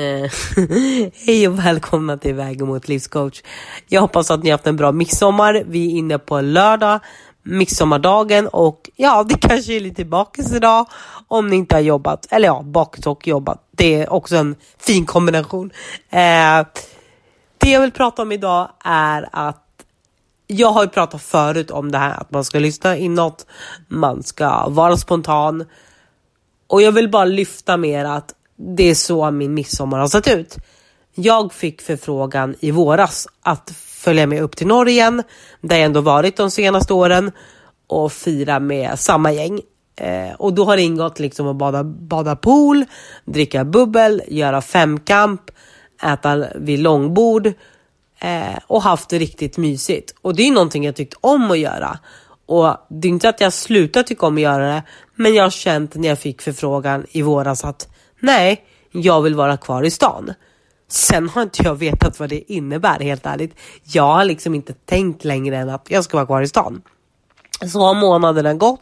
Eh, hej och välkomna till Vägen mot livscoach. Jag hoppas att ni har haft en bra midsommar. Vi är inne på lördag, midsommardagen och ja, det kanske är lite bakis idag om ni inte har jobbat. Eller ja, bakis och jobbat. Det är också en fin kombination. Eh, det jag vill prata om idag är att jag har ju pratat förut om det här att man ska lyssna inåt, man ska vara spontan och jag vill bara lyfta mer att det är så min midsommar har sett ut. Jag fick förfrågan i våras att följa med upp till Norge igen, där jag ändå varit de senaste åren och fira med samma gäng. Eh, och då har det ingått liksom att bada, bada pool, dricka bubbel, göra femkamp, äta vid långbord eh, och haft det riktigt mysigt. Och det är någonting jag tyckt om att göra. Och det är inte att jag slutat tycka om att göra det, men jag har känt när jag fick förfrågan i våras att nej, jag vill vara kvar i stan. Sen har inte jag vetat vad det innebär helt ärligt. Jag har liksom inte tänkt längre än att jag ska vara kvar i stan. Så har månaderna gått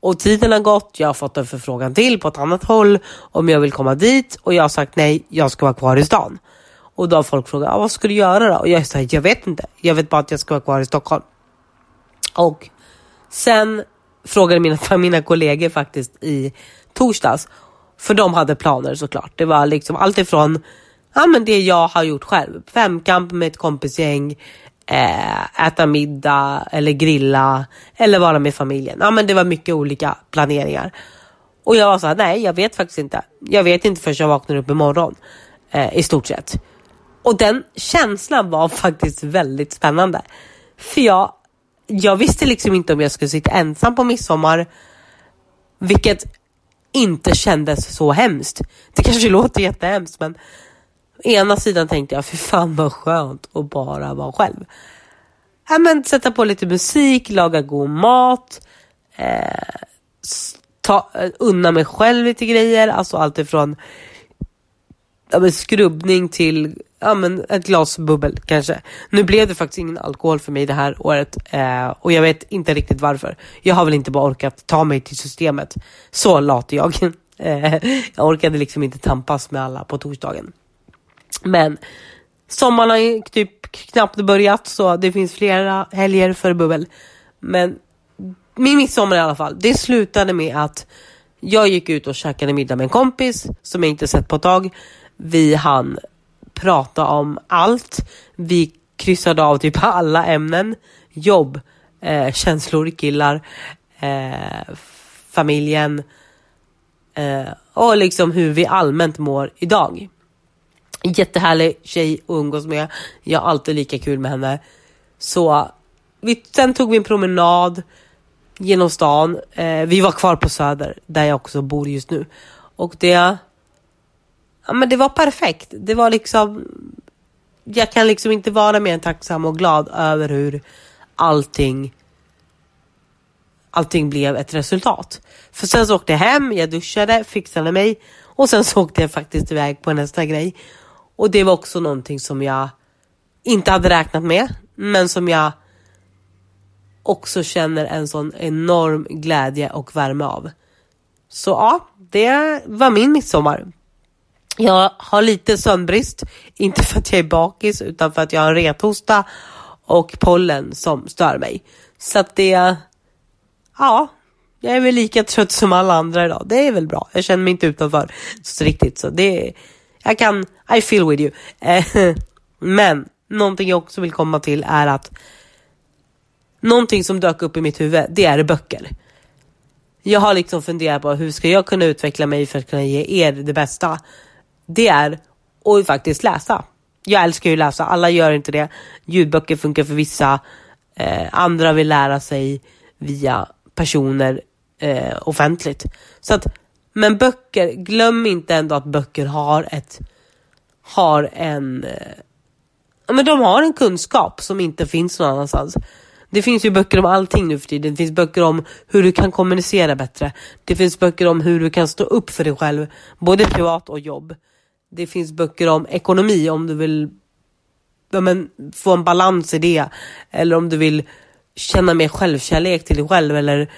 och tiden har gått. Jag har fått en förfrågan till på ett annat håll om jag vill komma dit och jag har sagt nej, jag ska vara kvar i stan. Och då har folk frågat, ah, vad ska du göra då? Och jag säger, jag vet inte. Jag vet bara att jag ska vara kvar i Stockholm. Och sen frågade mina, mina kollegor faktiskt i torsdags för de hade planer såklart. Det var liksom allt ifrån ja, men det jag har gjort själv. Femkamp med ett kompisgäng, eh, äta middag eller grilla eller vara med familjen. Ja, men det var mycket olika planeringar. Och jag var såhär, nej jag vet faktiskt inte. Jag vet inte förrän jag vaknar upp imorgon. Eh, I stort sett. Och den känslan var faktiskt väldigt spännande. För jag, jag visste liksom inte om jag skulle sitta ensam på midsommar. Vilket inte kändes så hemskt. Det kanske låter jättehemskt men ena sidan tänkte jag, för fan vad skönt att bara vara själv. Ja, men sätta på lite musik, laga god mat, eh, ta, eh, unna mig själv lite grejer, alltså allt ifrån ja, skrubbning till ja, men ett glas bubbel kanske. Nu blev det faktiskt ingen alkohol för mig det här året eh, och jag vet inte riktigt varför. Jag har väl inte bara orkat ta mig till systemet. Så lat är jag. Eh, jag orkade liksom inte tampas med alla på torsdagen. Men sommaren har typ knappt börjat så det finns flera helger för bubbel. Men min midsommar i alla fall, det slutade med att jag gick ut och käkade middag med en kompis som jag inte sett på ett tag. Vi hann prata om allt. Vi kryssade av typ alla ämnen. Jobb, eh, känslor, killar, eh, familjen eh, och liksom hur vi allmänt mår idag. Jättehärlig tjej att umgås med. Jag har alltid lika kul med henne. Så vi, sen tog vi en promenad genom stan. Eh, vi var kvar på Söder där jag också bor just nu. Och det ja, men det var perfekt. Det var liksom, jag kan liksom inte vara mer än tacksam och glad över hur allting allting blev ett resultat. För sen så åkte jag hem, jag duschade, fixade mig och sen så åkte jag faktiskt iväg på nästa grej. Och det var också någonting som jag inte hade räknat med, men som jag också känner en sån enorm glädje och värme av. Så ja, det var min midsommar. Jag har lite sömnbrist, inte för att jag är bakis utan för att jag har rethosta och pollen som stör mig. Så att det, ja, jag är väl lika trött som alla andra idag. Det är väl bra. Jag känner mig inte utanför så riktigt så det, jag kan, I feel with you. Eh, men någonting jag också vill komma till är att någonting som dök upp i mitt huvud, det är böcker. Jag har liksom funderat på hur ska jag kunna utveckla mig för att kunna ge er det bästa det är att faktiskt läsa. Jag älskar ju att läsa, alla gör inte det. Ljudböcker funkar för vissa, eh, andra vill lära sig via personer eh, offentligt. Så att, men böcker, glöm inte ändå att böcker har ett, har en, eh, men de har en kunskap som inte finns någon annanstans. Det finns ju böcker om allting nu för tiden. Det finns böcker om hur du kan kommunicera bättre. Det finns böcker om hur du kan stå upp för dig själv, både privat och jobb. Det finns böcker om ekonomi om du vill ja, men, få en balans i det. Eller om du vill känna mer självkärlek till dig själv. Eller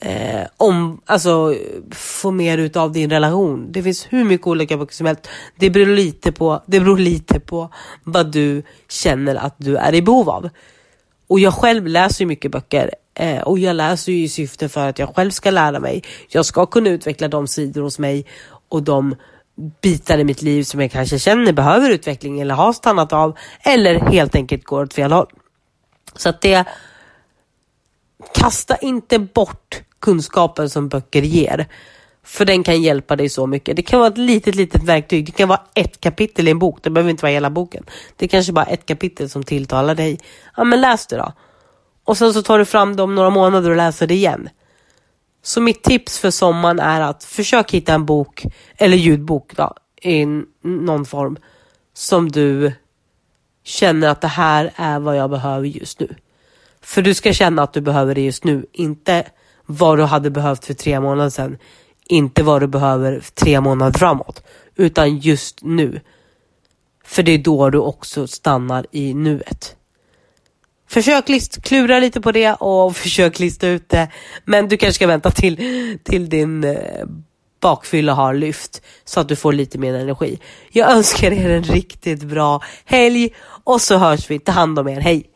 eh, om, alltså, få mer ut av din relation. Det finns hur mycket olika böcker som helst. Det beror lite på, det beror lite på vad du känner att du är i behov av. Och jag själv läser ju mycket böcker eh, och jag läser ju i syfte för att jag själv ska lära mig. Jag ska kunna utveckla de sidor hos mig och de bitar i mitt liv som jag kanske känner behöver utveckling eller har stannat av eller helt enkelt går åt fel håll. Så att det kasta inte bort kunskapen som böcker ger. För den kan hjälpa dig så mycket. Det kan vara ett litet, litet verktyg. Det kan vara ett kapitel i en bok. Det behöver inte vara hela boken. Det är kanske bara ett kapitel som tilltalar dig. Ja, men läs det då. Och sen så tar du fram det om några månader och läser det igen. Så mitt tips för sommaren är att försök hitta en bok, eller ljudbok då, i någon form, som du känner att det här är vad jag behöver just nu. För du ska känna att du behöver det just nu, inte vad du hade behövt för tre månader sedan. Inte vad du behöver tre månader framåt, utan just nu. För det är då du också stannar i nuet. Försök list, klura lite på det och försök lista ut det. Men du kanske ska vänta till, till din eh, bakfylla har lyft så att du får lite mer energi. Jag önskar er en riktigt bra helg och så hörs vi. Ta hand om er. Hej!